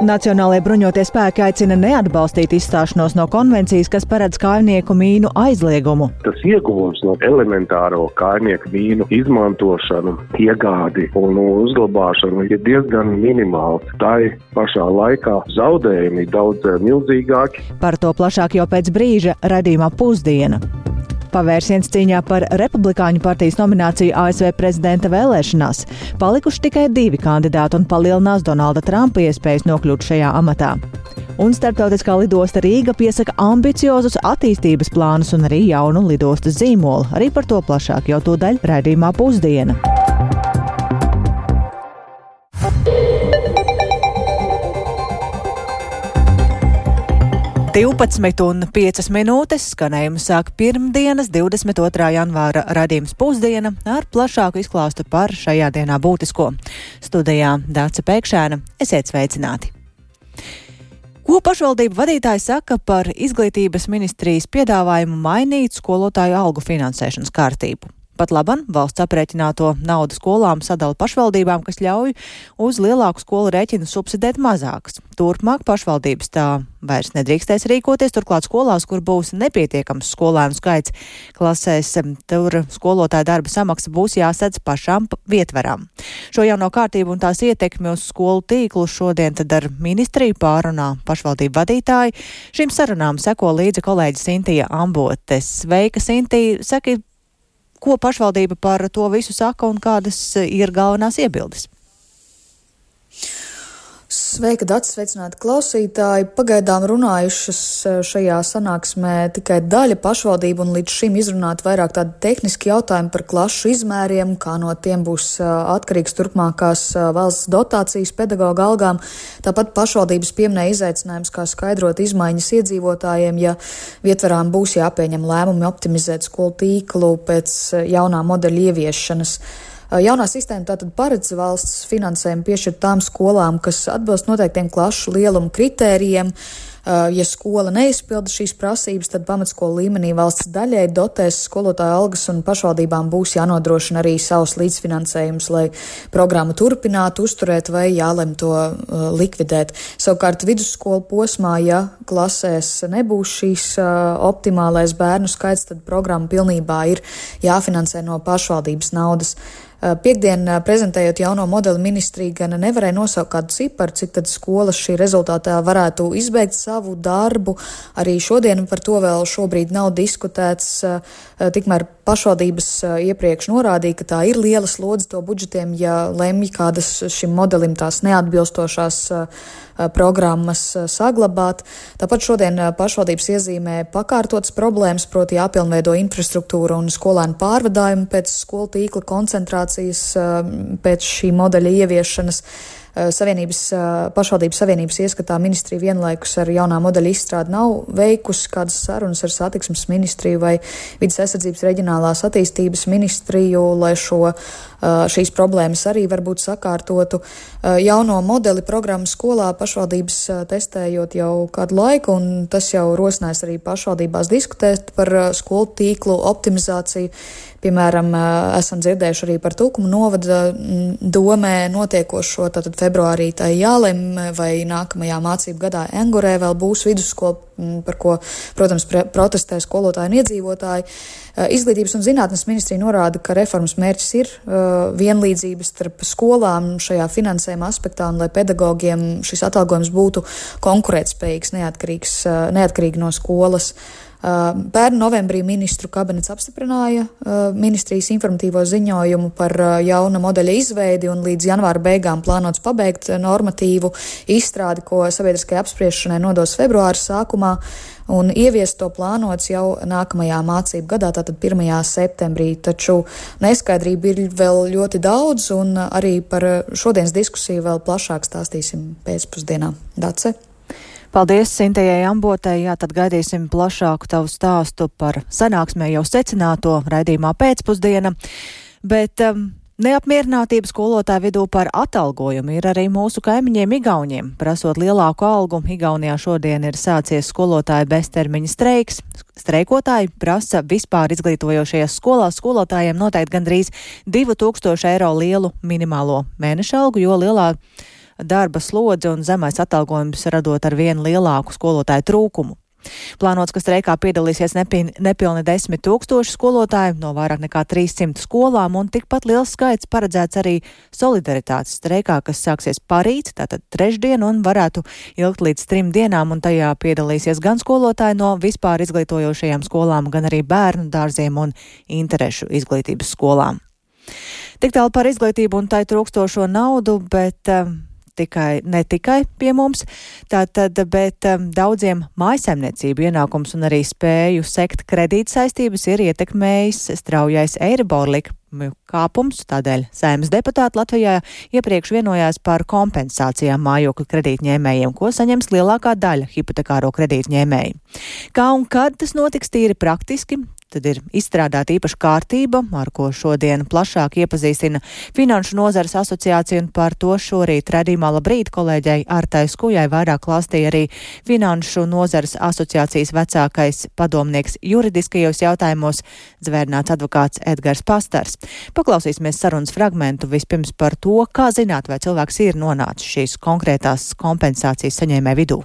Nacionālajie bruņotie spēki aicina neatbalstīt izstāšanos no konvencijas, kas paredz kājnieku mīnu aizliegumu. Tas ieguvums no elementāro kājnieku mīnu izmantošanu, iegādi un uzglabāšanu ir diezgan minimāls. Tā ir pašā laikā zaudējumi daudz milzīgāki. Par to plašāk jau pēc brīža redzījumā pusdiena. Pavērsiens cīņā par Republikāņu partijas nomināciju ASV prezidenta vēlēšanās. Palikuši tikai divi kandidāti un palielinās Donalda Trumpa iespējas nokļūt šajā amatā. Un starptautiskā lidosta Rīga piesaka ambiciozus attīstības plānus un arī jaunu lidostas zīmolu. Arī par to plašāk jau tūdaļ raidījumā pusdiena. 12 un 5 minūtes skanējumu sāk pirmdienas, 22. janvāra radījums pusdiena ar plašāku izklāstu par šajā dienā būtisko. Studijā Dāca Pēkšēna, esiet sveicināti! Ko pašvaldību vadītāji saka par izglītības ministrijas piedāvājumu mainīt skolotāju algu finansēšanas kārtību? Pat laban valsts aprēķināto naudu skolām sadala pašvaldībām, kas ļauj uz lielāku skolu rēķinu subsidēt mazākas. Turpmāk pašvaldības tā vairs nedrīkstēs rīkoties, turklāt skolās, kur būs nepietiekams skolēnu skaits klasēs, tur skolotāja darba samaksa būs jāsadz pašām vietverām. Šo jauno kārtību un tās ietekmi uz skolu tīklu šodien tad ar ministriju pārunā pašvaldību vadītāji. Šīm sarunām seko līdzi kolēģi Sintija Ambotes. Sveika, Sintija! Saki, Ko pašvaldība par to visu saka un kādas ir galvenās iebildes? Sveika, Dārts, sveicināti klausītāji. Pagaidām runājušas eh, šajā sanāksmē tikai daļa pašvaldību un līdz šim izrunāt vairāk tādi tehniski jautājumi par klašu izmēriem, kā no tiem būs eh, atkarīgs turpmākās eh, valsts dotācijas pedagoģa algām. Tāpat pašvaldības pieminēja izaicinājums, kā skaidrot izmaiņas iedzīvotājiem, ja vietvarām būs jāpieņem lēmumi optimizēt skolu tīklu pēc jaunā modeļa ieviešanas. Jaunā sistēma tātad paredz valsts finansējumu piešķirt tām skolām, kas atbilst noteiktiem klašu lielumu kritērijiem. Ja skola neizpilda šīs prasības, tad pamatskolu līmenī valsts daļai dotēs skolotāju algas un pašvaldībām būs jānodrošina arī savs līdzfinansējums, lai programmu turpinātu, uzturēt vai jālem to uh, likvidēt. Savukārt vidusskolu posmā, ja klasēs nebūs šīs uh, optimālais bērnu skaits, tad programma pilnībā ir jāfinansē no pašvaldības naudas. Eh, Piektdien eh, prezentējot jauno modeli ministrija gan nevarēja nosaukt kādu ciparu, cik tad skolas šī rezultātā varētu izbeigt savu darbu. Arī šodien par to vēl šobrīd nav diskutēts. Eh, tikmēr pašvaldības iepriekš norādīja, ka tā ir liela slodze to budžetiem, ja lemj kādas šim modelim tās neatbilstošās programmas saglabāt. Tāpat šodien pašvaldības iezīmē pakārtotas problēmas, proti jāpilnveido infrastruktūra un skolēnu pārvadājumi pēc skolu tīkla koncentrācijas pēc šī modeļa ieviešanas. Savienības, pašvaldības savienības ieskatā ministrija vienlaikus ar jaunā modeļa izstrādi nav veikusi kādas sarunas ar satiksmes ministriju vai vidas aizsardzības reģionālās attīstības ministriju, lai šo šīs problēmas arī varbūt sakārtotu. Jauno modeli programmu skolā pašvaldības testējot jau kādu laiku, un tas jau rosinājis arī pašvaldībās diskutēt par skolu tīklu optimizāciju. Piemēram, esam dzirdējuši arī par Tūkumu novada domē notiekošo, tātad februārī tai jālem, vai nākamajā mācību gadā Engurē vēl būs vidusskola, par ko, protams, protestē skolotāji un iedzīvotāji. Izglītības un zinātnes ministrija norāda, ka reformas mērķis ir vienlīdzības starp skolām šajā finansējuma aspektā un lai pedagogiem šis atalgojums būtu konkurētspējīgs, neatkarīgs, neatkarīgi no skolas. Pērn novembrī ministru kabinets apstiprināja ministrijas informatīvo ziņojumu par jauna modeļa izveidi un līdz janvāra beigām plānots pabeigt normatīvu izstrādi, ko sabiedriskajai apspriešanai nodos februāra sākumā un ieviest to plānots jau nākamajā mācību gadā, tātad 1. septembrī. Taču neskaidrība ir vēl ļoti daudz, un arī par šodienas diskusiju vēl plašāk stāstīsim pēcpusdienā. Dace! Paldies Sintējai Ambotei, jā, tad gaidīsim plašāku tavu stāstu par sanāksmē jau secināto raidījumā pēcpusdiena. Bet um, Neapmierinātība skolotāju vidū par atalgojumu ir arī mūsu kaimiņiem Igauniem. Prasot lielāku algu, Igaunijā šodien ir sācies skolotāju beztermiņa streiks. Streikotāji prasa vispār izglītojošajās skolās skolotājiem noteikt gandrīz 2000 eiro lielu minimālo mēneša algu, jo lielā darba slodzi un zemais atalgojums radot ar vien lielāku skolotāju trūkumu. Plānots, ka streikā piedalīsies nepilni desmit tūkstoši skolotāju no vairāk nekā 300 skolām, un tikpat liels skaits paredzēts arī solidaritātes streikā, kas sāksies parīt, tātad trešdien, un varētu ilgt līdz trim dienām, un tajā piedalīsies gan skolotāji no vispār izglītojošajām skolām, gan arī bērnu dārziem un interešu izglītības skolām. Tik tālu par izglītību un tai trūkstošo naudu, bet uh, tikai, ne tikai pie mums, tātad, bet um, daudziem mājasemniecību ienākums un arī spēju sekt kredīt saistības ir ietekmējis straujais Eiribor likmi kāpums, tādēļ saimas deputāti Latvijā iepriekš vienojās par kompensācijām mājokļu kredītņēmējiem, ko saņems lielākā daļa hipotekāro kredītņēmēju. Kā un kad tas notiks tīri praktiski, Tad ir izstrādāta īpaša kārtība, ar ko šodien plašāk iepazīstina Finanšu nozares asociācija, un par to šorīt redzīmā labrīt kolēģei Artai Skujai vairāk klāstīja arī Finanšu nozares asociācijas vecākais padomnieks juridiskajos jautājumos zvērnāts advokāts Edgars Pastars. Paklausīsimies sarunas fragmentu vispirms par to, kā zināt, vai cilvēks ir nonācis šīs konkrētās kompensācijas saņēmē vidū.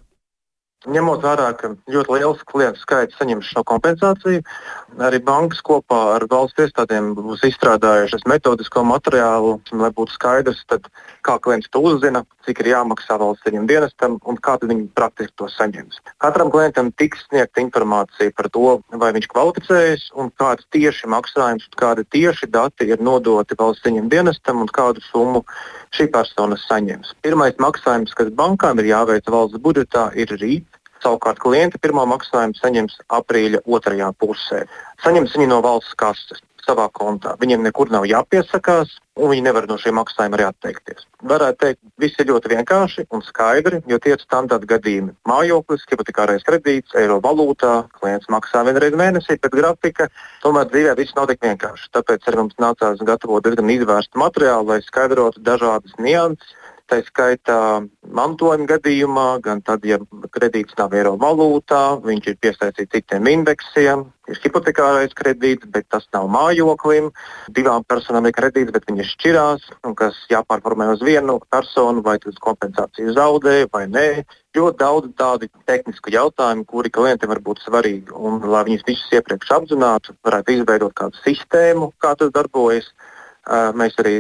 Ņemot vērā, ka ļoti liels klientu skaits saņem šo kompensāciju, arī bankas kopā ar valsts iestādēm būs izstrādājušas metodisko materiālu, lai būtu skaidrs, tad, kā klients to uzzina, cik ir jāmaksā valsts viņam dienestam un kā viņi praktiski to saņems. Katram klientam tiks sniegta informācija par to, vai viņš kvalificējas un kāds tieši maksājums, kādi tieši dati ir nodoti valsts viņam dienestam un kādu summu šī persona saņems. Pirmais maksājums, kas bankām ir jāveic valsts budžetā, ir rīt. Savukārt klienti pirmo maksājumu saņems aprīļa otrajā pusē. Saņems viņi no valsts kases savā kontā. Viņiem nekur nav jāpiesakās, un viņi nevar no šiem maksājumiem arī atteikties. Varētu teikt, viss ir ļoti vienkārši un skaidri, jo tie ir standarta gadījumi. Mājoklis, hipotekārais kredīts, eiro valūtā, klients maksā vienreiz mēnesī pēc grafika. Tomēr dzīvē viss nav tik vienkārši. Tāpēc arī mums nācās gatavot diezgan izvērstu materiālu, lai skaidrotu dažādas nianses Tā skaitā mantojuma gadījumā, gan tad, ja kredīts nav eiro valūtā, viņš ir piesaistīts citiem indeksiem, ir hipotekārais kredīts, bet tas nav mājoklim. Divām personām ir kredīts, bet viņi šķirās, un kas jāpārformē uz vienu personu, vai tas kompensāciju zaudē vai nē. Ļoti daudz tādu tehnisku jautājumu, kuri klientiem var būt svarīgi. Un, lai viņus visus iepriekš apzinātu, varētu izveidot kādu sistēmu, kā tas darbojas. Mēs arī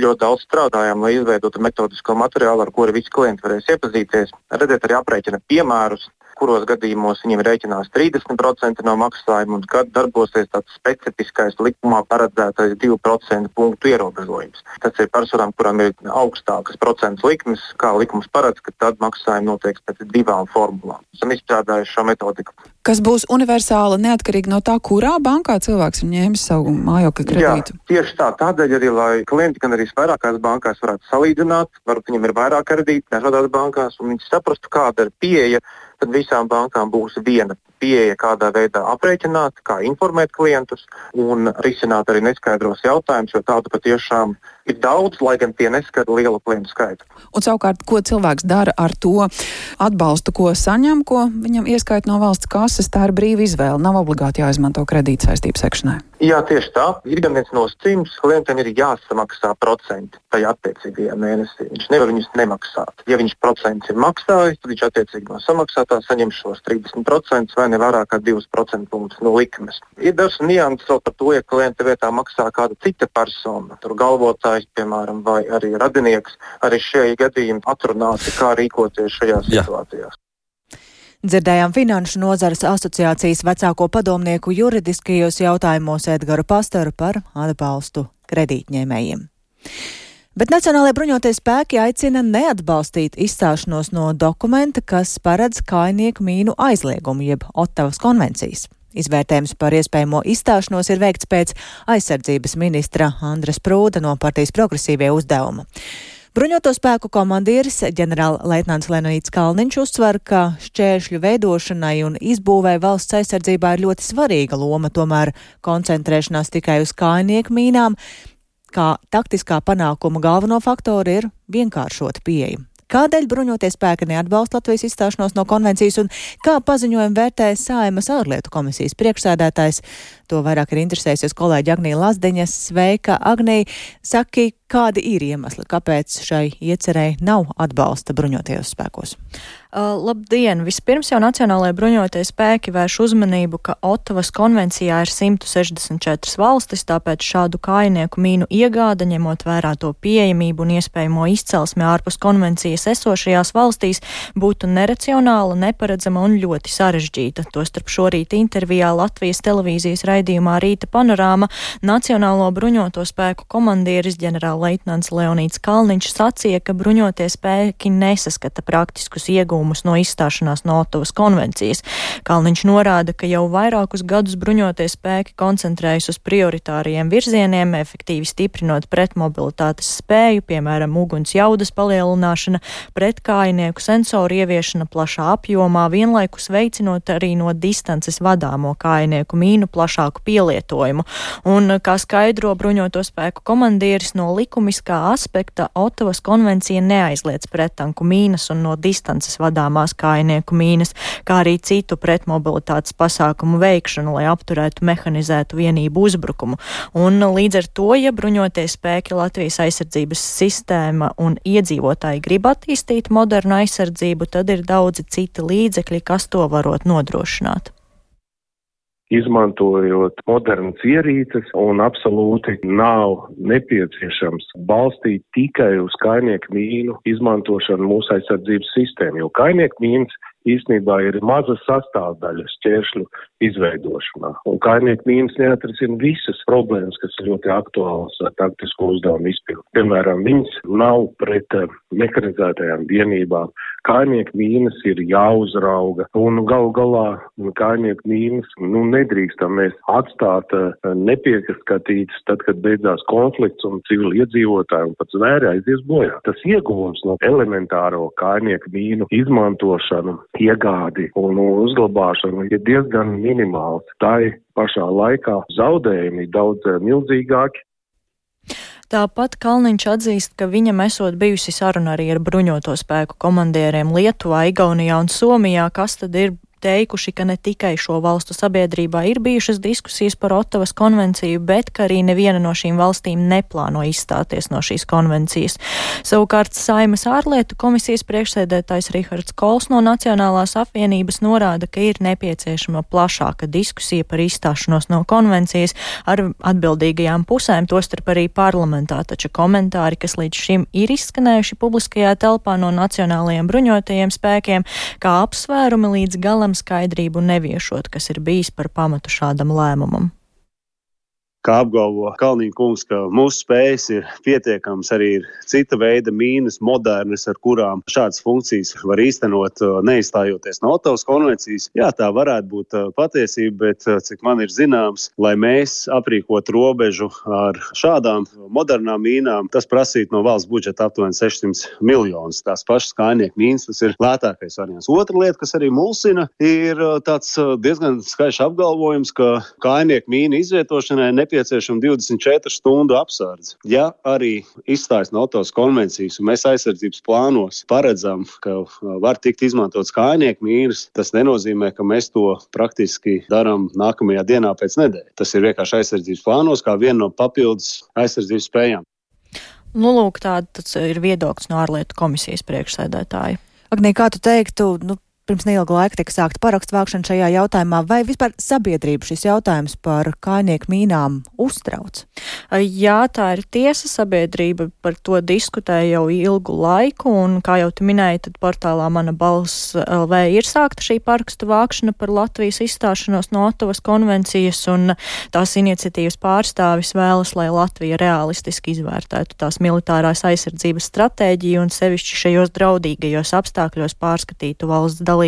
ļoti daudz strādājam, lai izveidotu metodisko materiālu, ar kuru visi klienti varēs iepazīties. Redzēt, arī aprēķina piemērus, kuros gadījumos viņiem rēķinās 30% no maksājuma un kad darbosies tāds specifiskais likumā paredzētais 2% punktu ierobežojums. Tas ir personām, kurām ir augstākas procentu likmes, kā likums paredz, ka tad maksājumi notiek pēc divām formulām. Esam izstrādājuši šo metodiku. Kas būs universāla neatkarīgi no tā, kurā bankā cilvēks ir ņēmis savu mājokļa kredītu? Jā, tieši tā, tādēļ arī, lai klienti gan arī vairākās bankās varētu salīdzināt, varbūt viņiem ir vairāk kredīti dažādās bankās, un viņi saprastu, kāda ir pieeja tad visām bankām būs viena pieeja, kādā veidā aprēķināt, kā informēt klientus un risināt arī neskaidros jautājumus, jo tādu patiešām ir daudz, lai gan tie neskata lielu klientu skaitu. Un savukārt, ko cilvēks dara ar to atbalstu, ko saņem, ko viņam ieskaita no valsts kases, tā ir brīva izvēle. Nav obligāti jāizmanto kredītsaistību sekšanai. Jā, tieši tā. Ir gan viens nosacījums, klientam ir jāsamaksā procenti tajā attiecīgajā mēnesī. Viņš nevar viņus nemaksāt. Ja viņš procentus ir maksājis, tad viņš attiecīgi no samaksātā saņem šos 30% vai ne vairāk kā 2% punktus no likmes. Ir dažs nianses vēl par to, ja klienta vietā maksā kāda cita persona, tur galvotājs, piemēram, vai arī radinieks. Arī šie gadījumi atrunāti, kā rīkoties šajās Jā. situācijās. Dzirdējām Finanšu nozares asociācijas vecāko padomnieku juridiskajos jautājumos Edgaru Pastaru par atbalstu kredītņēmējiem. Bet Nacionālajie bruņoties spēki aicina neatbalstīt izstāšanos no dokumenta, kas paredz kainieku mīnu aizliegumu jeb Ottavas konvencijas. Izvērtējums par iespējamo izstāšanos ir veikts pēc aizsardzības ministra Andres Prūda no partijas progresīvie uzdevuma. Bruņoto spēku komandieris ģenerālleitnants Lenīts Kalniņš uzsver, ka šķēršļu veidošanai un izbūvē valsts aizsardzībā ir ļoti svarīga loma, tomēr koncentrēšanās tikai uz kājnieku mīnām, kā taktiskā panākuma galveno faktoru ir vienkāršota pieeja. Kādēļ bruņoties spēki neatbalsta Latvijas izstāšanos no konvencijas un kā paziņojumu vērtē Saimas ārlietu komisijas priekšsēdētājs? To vairāk ir interesējusies kolēģi Agnija Lazdeņa. Sveika, Agnija! Saki, kādi ir iemesli, kāpēc šai iecerēji nav atbalsta bruņotajos spēkos? Uh, labdien! Vispirms jau Nacionālajie bruņotie spēki vērš uzmanību, ka Otavas konvencijā ir 164 valstis, tāpēc šādu kainieku mīnu iegāda, ņemot vērā to pieejamību un iespējamo izcelsmi ārpus konvencijas esošajās valstīs, būtu neracionāla, neparedzama un ļoti sarežģīta. Tostarp šorīt intervijā Latvijas televīzijas raidījumā Rīta panorāma Nacionālo bruņoto spēku komandieris ģenerālleitnants Leonīts Kalniņš sacīja, ka bruņotie spēki nesaskata praktiskus iegūmus no izstāšanās no Otavas konvencijas. Kalniņš norāda, ka jau vairākus gadus bruņotie spēki koncentrējas uz prioritāriem virzieniem, efektīvi stiprinot pretmobilitātes spēju, piemēram, uguns jaudas palielināšana, pretkājinieku sensoru ieviešana plašā apjomā, vienlaikus veicinot arī no distances vadāmo kājinieku mīnu plašāku pielietojumu. Un, kā skaidro bruņoto spēku komandieris, no likumiskā aspekta Otavas konvencija neaizliedz pretanku mīnas un no distances vadāmās kājnieku mīnas, kā arī citu pretmobilitātes pasākumu veikšanu, lai apturētu mehanizētu vienību uzbrukumu. Un līdz ar to, ja bruņotie spēki Latvijas aizsardzības sistēma un iedzīvotāji grib attīstīt modernu aizsardzību, tad ir daudzi citi līdzekļi, kas to varot nodrošināt izmantojot modernas ierīces, un absolūti nav nepieciešams balstīt tikai uz kainieku mīnu izmantošanu mūsu aizsardzības sistēmu, jo kainieku mīnas īstenībā ir maza sastāvdaļa šķēršļu izveidošanā. Un kainieku mīnas neatrisina visas problēmas, kas ir ļoti aktuālas taktisko uzdevumu izpildu. Piemēram, viņas nav pret eh, mekanizētajām vienībām. Kainieku mīnas ir jāuzrauga un gal galā kainieku mīnas nu, nedrīkstam mēs atstāt eh, nepiekaskatītas tad, kad beidzās konflikts un civili iedzīvotāji un pat zvēri aizies bojā. Tas ieguvums no elementāro kainieku mīnu izmantošanu iegādi un uzglabāšana ir diezgan minimāls. Tā pašā laikā zaudējumi daudz eh, milzīgāki. Tāpat Kalniņš atzīst, ka viņam esot bijusi saruna arī ar bruņoto spēku komandieriem Lietuvā, Igaunijā un Somijā, kas tad ir teikuši, ka ne tikai šo valstu sabiedrībā ir bijušas diskusijas par Otavas konvenciju, bet ka arī neviena no šīm valstīm neplāno izstāties no šīs konvencijas. Savukārt Saimas ārlietu komisijas priekšsēdētājs Rihards Kols no Nacionālās apvienības norāda, ka ir nepieciešama plašāka diskusija par izstāšanos no konvencijas ar atbildīgajām pusēm, tostarp arī parlamentā, taču komentāri, kas līdz šim ir izskanējuši publiskajā telpā no nacionālajiem bruņotajiem spēkiem, kā apsvērumi līdz galam tam skaidrību neviešot, kas ir bijis par pamatu šādam lēmumam kā apgalvo Kalniņa kungs, ka mūsu spējas ir pietiekamas, arī ir cita veida mīnas, modernas, ar kurām šādas funkcijas var īstenot, uh, neizstājoties no Otavas konvencijas. Jā, tā varētu būt uh, patiesība, bet uh, cik man ir zināms, lai mēs aprīkotu robežu ar šādām modernām mīnām, tas prasītu no valsts budžeta aptuveni 600 miljonus. Tās pašas kājnieku mīnas, tas ir lētākais variants. Otra lieta, kas arī mulsina, ir tāds diezgan skaļš apgalvojums, ka kājnieku mīnu izvietošanai nepieciešams nepieciešama 24 stundu apsardze. Ja arī izstājas no autos konvencijas, un mēs aizsardzības plānos paredzam, ka uh, var tikt izmantots kājnieku mīras, tas nenozīmē, ka mēs to praktiski darām nākamajā dienā pēc nedēļas. Tas ir vienkārši aizsardzības plānos, kā viena no papildus aizsardzības spējām. Nu, lūk, tāds ir viedoklis no ārlietu komisijas priekšsēdētāja. Agnī, kā tu teiktu, nu, pirms neilga laika tika sākta parakstu vākšana šajā jautājumā, vai vispār sabiedrība šis jautājums par kājnieku mīnām uztrauc? Jā, tā ir tiesa. Sabiedrība par to diskutē jau ilgu laiku, un, kā jau tu minēji, tad portālā Mana balss LV ir sākta šī parakstu vākšana par Latvijas izstāšanos no Otavas konvencijas, un tās iniciatīvas pārstāvis vēlas, lai Latvija realistiski izvērtētu tās militārās aizsardzības stratēģiju un sevišķi šajos draudīgajos apstākļos pārskatītu valsts dalību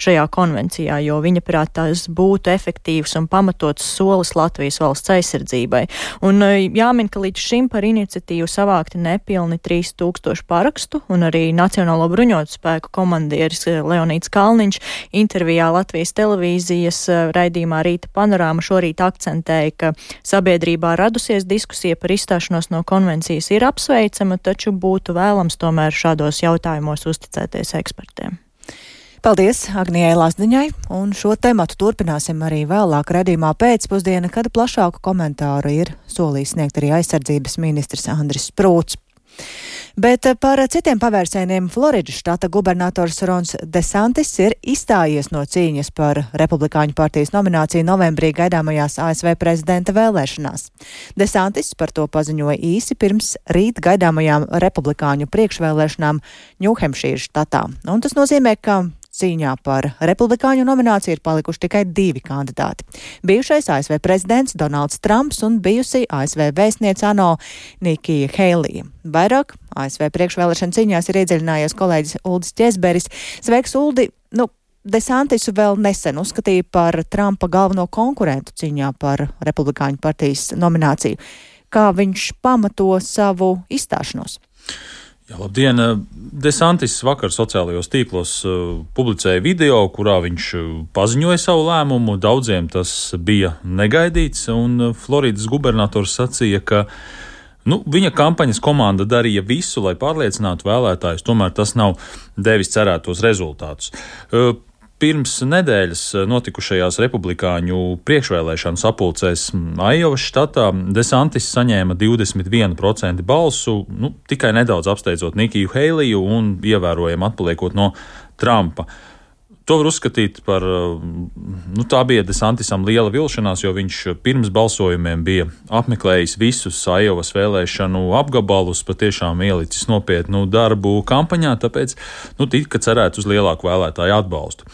šajā konvencijā, jo viņa prāt tas būtu efektīvs un pamatots solis Latvijas valsts aizsardzībai. Un e, jāmin, ka līdz šim par iniciatīvu savākti nepilni 3000 parakstu, un arī Nacionālo bruņotu spēku komandieris e, Leonīts Kalniņš intervijā Latvijas televīzijas e, raidījumā Rīta panorāma šorīt akcentēja, ka sabiedrībā radusies diskusija par izstāšanos no konvencijas ir apsveicama, taču būtu vēlams tomēr šādos jautājumos uzticēties ekspertiem. Paldies Agnijai Lazdiņai, un šo tematu turpināsim arī vēlāk redzīmā pēcpusdiena, kad plašāku komentāru ir solījis sniegt arī aizsardzības ministrs Andris Sprūts. Bet eh, par citiem pavērsieniem Floridas štata gubernators Rons Desantis ir izstājies no cīņas par Republikāņu partijas nomināciju novembrī gaidāmajās ASV prezidenta vēlēšanās. Desantis par to paziņoja īsi pirms rīt gaidāmajām Republikāņu priekšvēlēšanām Ņūhemšīras štatā. Un tas nozīmē, ka cīņā par republikāņu nomināciju ir palikuši tikai divi kandidāti. Bijušais ASV prezidents Donalds Trumps un bijusī ASV vēstniece ANO Nikija Heilija. Vairāk ASV priekšvēlēšana cīņās ir iedziļinājies kolēģis Uldis Ķesberis. Sveiks, Uldi! Nu, Desantisu vēl nesen uzskatīja par Trumpa galveno konkurentu cīņā par Republikāņu partijas nomināciju. Kā viņš pamato savu izstāšanos? Jā, labdien! Desantis vakar sociālajos tīklos uh, publicēja video, kurā viņš uh, paziņoja savu lēmumu. Daudziem tas bija negaidīts, un Floridas gubernators sacīja, ka nu, viņa kampaņas komanda darīja visu, lai pārliecinātu vēlētājus, tomēr tas nav devis cerētos rezultātus. Uh, Pirms nedēļas notikušajās republikāņu priekšvēlēšanu sapulcēs Aijovas štatā Desantis saņēma 21% balsu, nu, tikai nedaudz apsteidzot Nikiju Heiliju un ievērojami atpaliekot no Trumpa. To var uzskatīt par, nu, tā bija Desantisam liela vilšanās, jo viņš pirms balsojumiem bija apmeklējis visus Aijovas vēlēšanu apgabalus, patiešām ielicis nopietnu darbu kampaņā, tāpēc, nu, tika cerēts uz lielāku vēlētāju atbalstu.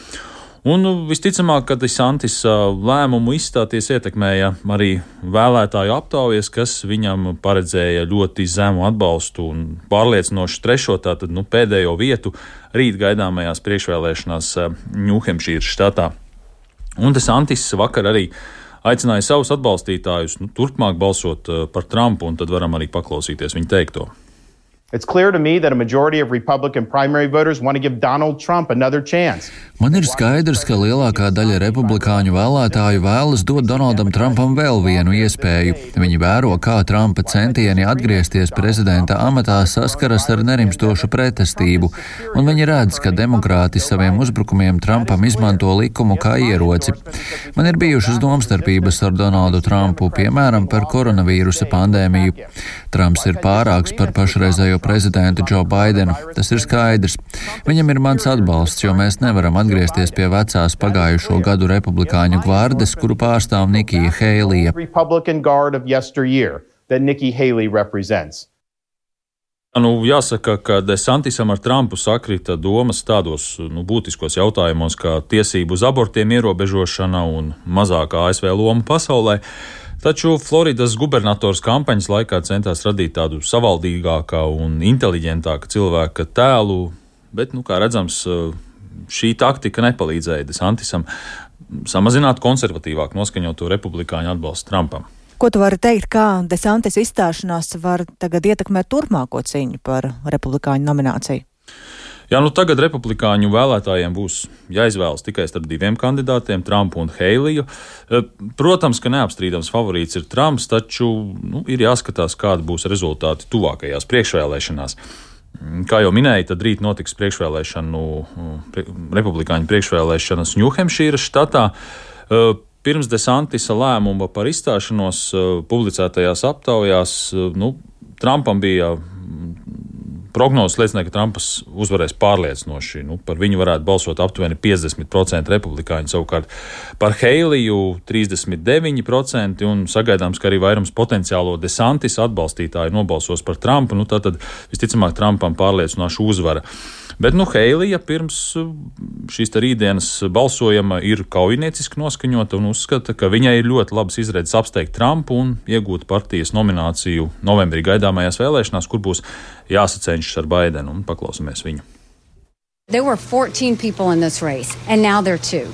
Un nu, visticamāk, ka Desantis lēmumu izstāties ietekmēja arī vēlētāju aptaujas, kas viņam paredzēja ļoti zemu atbalstu un pārliecinošu trešo, tātad nu, pēdējo vietu rīt gaidāmajās priekšvēlēšanās Ņūhempšīras štatā. Un Desantis vakar arī aicināja savus atbalstītājus nu, turpmāk balsot par Trumpu, un tad varam arī paklausīties viņa teikto. It's clear to me that a majority of Republican primary voters want to give Donald Trump another chance. Man ir skaidrs, ka lielākā daļa republikāņu vēlētāju vēlas dot Donaldam Trumpam vēl vienu iespēju. Viņi vēro, kā Trumpa centieni atgriezties prezidenta amatā saskaras ar nerimstošu pretestību, un viņi redz, ka demokrāti saviem uzbrukumiem Trumpam izmanto likumu kā ieroci. Man ir bijušas domstarpības ar Donaldu Trumpu, piemēram, par koronavīrusa pandēmiju. Trumps ir pārāks par pašreizējo prezidentu Džo Baidenu. Tas ir skaidrs. Viņam ir mans atbalsts, jo mēs nevaram atgriezties atgriezties pie vecās pagājušo gadu republikāņu gvardes, kuru pārstāv Nikija Heilija. Nu, jāsaka, ka Desantisam ar Trumpu sakrita domas tādos nu, būtiskos jautājumos, kā tiesību uz abortiem ierobežošana un mazākā ASV loma pasaulē. Taču Floridas gubernators kampaņas laikā centās radīt tādu savaldīgāku un inteliģentāku cilvēka tēlu, bet, nu, kā redzams, šī taktika nepalīdzēja Desantisam samazināt konservatīvāk noskaņoto republikāņu atbalstu Trumpam. Ko tu vari teikt, kā Desantis izstāšanās var tagad ietekmēt turpmāko cīņu par republikāņu nomināciju? Jā, nu tagad republikāņu vēlētājiem būs jāizvēlas tikai starp diviem kandidātiem, Trumpu un Heiliju. Eh, protams, ka neapstrīdams favorīts ir Trumps, taču nu, ir jāskatās, kādi būs rezultāti tuvākajās priekšvēlēšanās. Kā jau minēju, tad rīt notiks priekšvēlēšanu, republikāņu priekšvēlēšanas Ņūhempšīras štatā. Pirms Desantisa lēmuma par izstāšanos publicētajās aptaujās nu, Trumpam bija Prognozes liecināja, ka Trumps uzvarēs pārliecinoši. Nu, par viņu varētu balsot aptuveni 50% republikāņu, savukārt par Heiliju 39%, un sagaidāms, ka arī vairums potenciālo desantis atbalstītāju nobalsos par Trumpu. Nu, tad visticamāk Trumpam pārliecinoša uzvara. Bet nu, Heilija pirms uh, šīs rītdienas balsojuma ir kaujinieciski noskaņota un uzskata, ka viņai ir ļoti labs izredzes apsteigt Trumpu un iegūt partijas nomināciju novembrī gaidāmajās vēlēšanās, kur būs jāsacenšas ar Baidenu. Paklausīsimies viņu. There were 14 people in this race, and now there are two.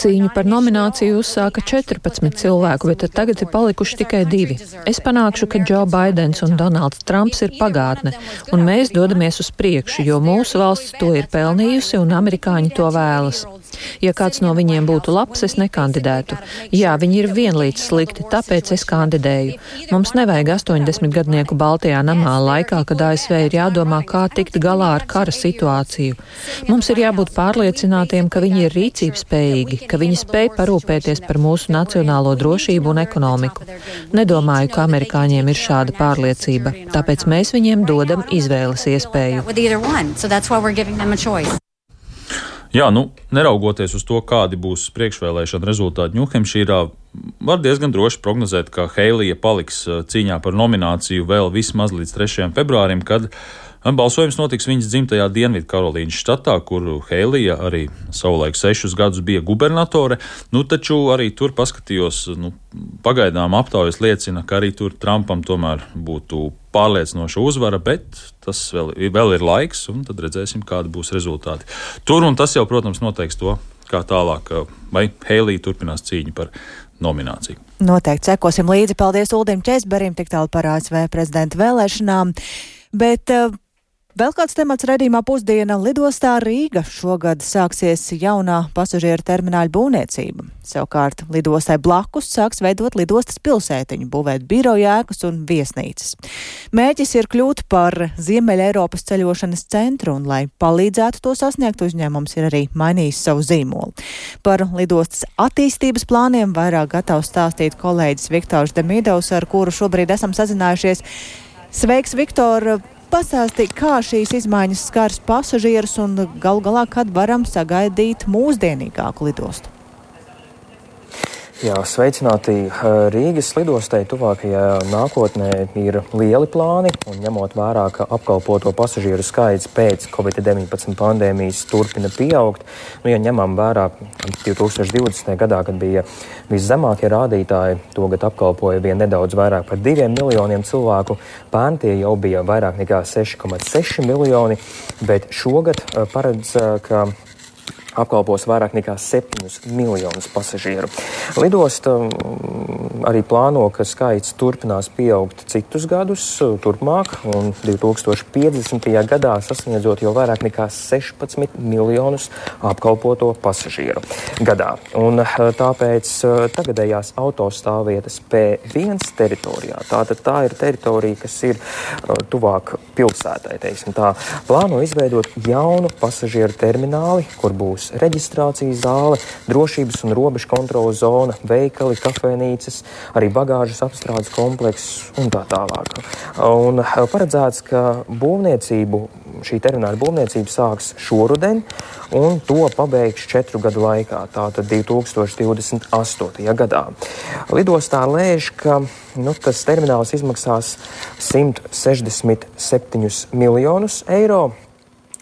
Cīņu par nomināciju uzsāka 14 cilvēku, bet tagad ir palikuši tikai divi. Es panākšu, ka Džo Baidens un Donalds Trumps ir pagātne, un mēs dodamies uz priekšu, jo mūsu valsts to ir pelnījusi un amerikāņi to vēlas. Ja kāds no viņiem būtu labs, es nekandidētu. Jā, viņi ir vienlīdz slikti, tāpēc es kandidēju. Mums nevajag 80 gadnieku Baltijā namā laikā, kad ASV ir jādomā, kā tikt galā ar kara situāciju. Mums ir jābūt pārliecinātiem, ka viņi ir rīcības spējīgi, ka viņi spēj parūpēties par mūsu nacionālo drošību un ekonomiku. Nedomāju, ka amerikāņiem ir šāda pārliecība, tāpēc mēs viņiem dodam izvēles iespēju. Jā, nu, neraugoties uz to, kādi būs priekšvēlēšana rezultāti Ņūhempšīrā, var diezgan droši prognozēt, ka Heilija paliks cīņā par nomināciju vēl vismaz līdz 3. februārim, kad balsojums notiks viņas dzimtajā Dienvidu Karolīnas štatā, kur Heilija arī savulaik sešus gadus bija gubernatore. Nu, taču arī tur paskatījos, nu, pagaidām aptaujas liecina, ka arī tur Trumpam tomēr būtu pārliecinoša uzvara, bet tas vēl, vēl ir laiks, un tad redzēsim, kādi būs rezultāti. Tur un tas jau, protams, noteiks to, kā tālāk, vai Heilija turpinās cīņu par nomināciju. Noteikti sekosim līdzi. Paldies Uldim Česberim tik tālu par ASV prezidenta vēlēšanām. Bet uh, Vēl kāds temats redzīmā pusdiena lidostā Rīga šogad sāksies jaunā pasažieru termināļa būvniecība. Savukārt lidostai blakus sāks veidot lidostas pilsētiņu, būvēt biroju ēkas un viesnīcas. Mēģis ir kļūt par Ziemeļa Eiropas ceļošanas centru, un, lai palīdzētu to sasniegt, uzņēmums ir arī mainījis savu zīmolu. Par lidostas attīstības plāniem vairāk gatavs stāstīt kolēģis Viktors Demidovs, ar kuru šobrīd esam sazinājušies. Sveiks, Viktor! Pastāstīja, kā šīs izmaiņas skars pasažierus un gal galā, kad varam sagaidīt mūsdienīgāku lidostu? Jā, sveicināti Rīgas lidostai. Tuvākajā nākotnē ir lieli plāni, un ņemot vērā, ka apkalpoto pasažieru skaits pēc Covid-19 pandēmijas turpina pieaugt, nu, ja ņemam vērā 2020. gadā, kad bija viszemākie rādītāji, tagad apkalpoja vien nedaudz vairāk par diviem miljoniem cilvēku, pērn tie jau bija vairāk nekā 6,6 miljoni, bet šogad paredz, ka apkalpos vairāk nekā 7 miljonus pasažieru. Lidosta mm, arī plāno, ka skaits turpinās pieaugt citus gadus turpmāk, un 2050. gadā sasniedzot jau vairāk nekā 16 miljonus apkalpoto pasažieru gadā. Un eh, tāpēc eh, tagadējās autostāvvietas P1 teritorijā, tātad tā ir teritorija, kas ir tuvāk pilsētai, teiksim tā, plāno izveidot jaunu pasažieru termināli, kur būs būs reģistrācijas zāle, drošības un robežu kontrolas zona, veikali, kafejnīcas, arī bagāžas apstrādes komplekss un tā tālāk. Un eh, paredzēts, ka būvniecību, šī termināla būvniecība sāks šoruden un to pabeigs četru gadu laikā, tātad 2028. gadā. Lidostā lēš, ka nu, tas termināls izmaksās 167 miljonus eiro.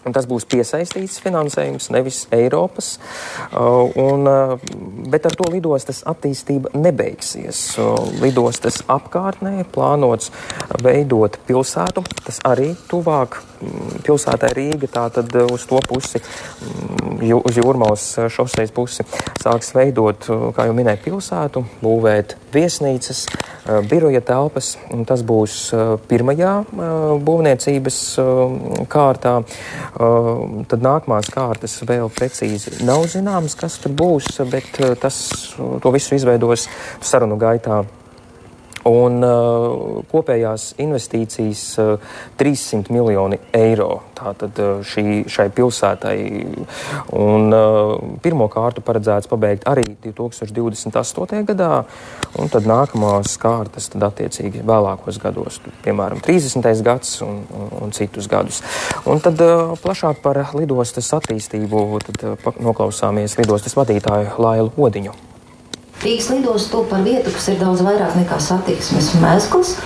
Un tas būs piesaistīts finansējums, nevis Eiropas. Uh, un, uh, bet ar to lidostas attīstība nebeigsies. Uh, lidostas apkārtnē plānots veidot pilsētu, tas arī tuvāk pilsētai Rīga, tātad uz to pusi, mm, uz jūrmālas šoseis pusi, sāks veidot, kā jau minēju, pilsētu, būvēt viesnīcas, biroja telpas. Tas būs pirmajā būvniecības kārtā. Tad nākamās kārtas vēl precīzi nav zināmas, kas tur būs, bet tas, to visu izveidos sarunu gaitā un uh, kopējās investīcijas uh, 300 miljoni eiro. Tātad uh, šī, šai pilsētai un uh, pirmo kārtu paredzēts pabeigt arī 2028. gadā, un tad nākamās kārtas tad attiecīgi vēlākos gados, piemēram, 30. gads un, un, un citus gadus. Un tad uh, plašāk par lidostas attīstību tad, uh, noklausāmies lidostas vadītāju Lailu Odiņu. Rīgas lidosta to par vietu, kas ir daudz vairāk nekā satiksmes mezgls.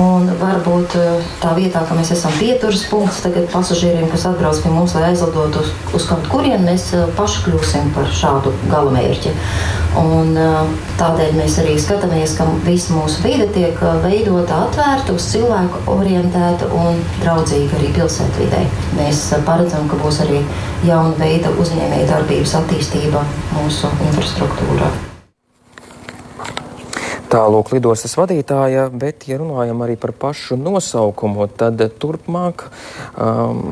Un varbūt tā vietā, ka mēs esam pieturas punkts tagad pasažieriem, kas atbrauc pie mums, lai aizlidotu uz, uz kaut kurienu, mēs paši kļūsim par šādu galamērķi. Un, tādēļ mēs arī skatāmies, ka visa mūsu vide tiek veidota atvērta, uz cilvēku orientēta un draudzīga arī pilsētvidē. Mēs paredzam, ka būs arī jauna veida uzņēmēja darbības attīstība mūsu infrastruktūrā. Tālūk lidostas vadītāja, bet, ja runājam arī par pašu nosaukumu, tad turpmāk um,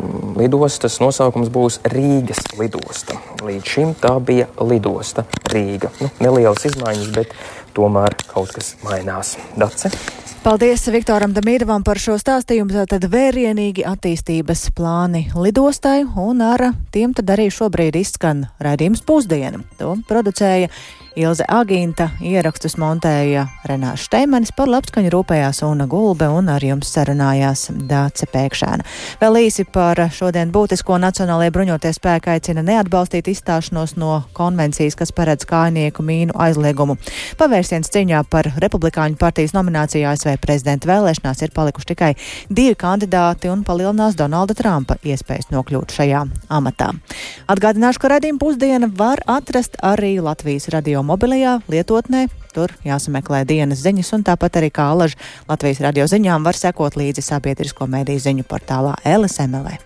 lidostas nosaukums būs Rīgas lidosta. Līdz šim tā bija lidosta Rīga. Nu, nelielas izmaiņas, bet tomēr kaut kas mainās. Dace? Paldies Viktoram Damīrovam par šo stāstījumu. Tātad vērienīgi attīstības plāni lidostai, un ar tiem tad arī šobrīd izskan raidījums pusdiena. To producēja Ilze Agīnta ierakstus montēja Renāša Šteimanis, par labskaņu rūpējās Una Gulbe un ar jums sarunājās Dāce Pēkšēna. Vēl īsi par šodien būtisko Nacionālajie bruņoties spēki aicina neatbalstīt izstāšanos no konvencijas, kas paredz kājnieku mīnu aizliegumu. Pavērsiens ciņā par Republikāņu partijas nomināciju ASV prezidenta vēlēšanās ir palikuši tikai divi kandidāti un palielinās Donalda Trumpa iespējas nokļūt šajā amatā. Atgādināšu, ka redzījuma pusdiena var atrast arī Latvijas radio mobilajā lietotnē. Tur jāsameklē dienas ziņas, un tāpat arī kā alaži Latvijas radio ziņām var sekot līdzi sabiedrisko mediju ziņu portālā LSMLE.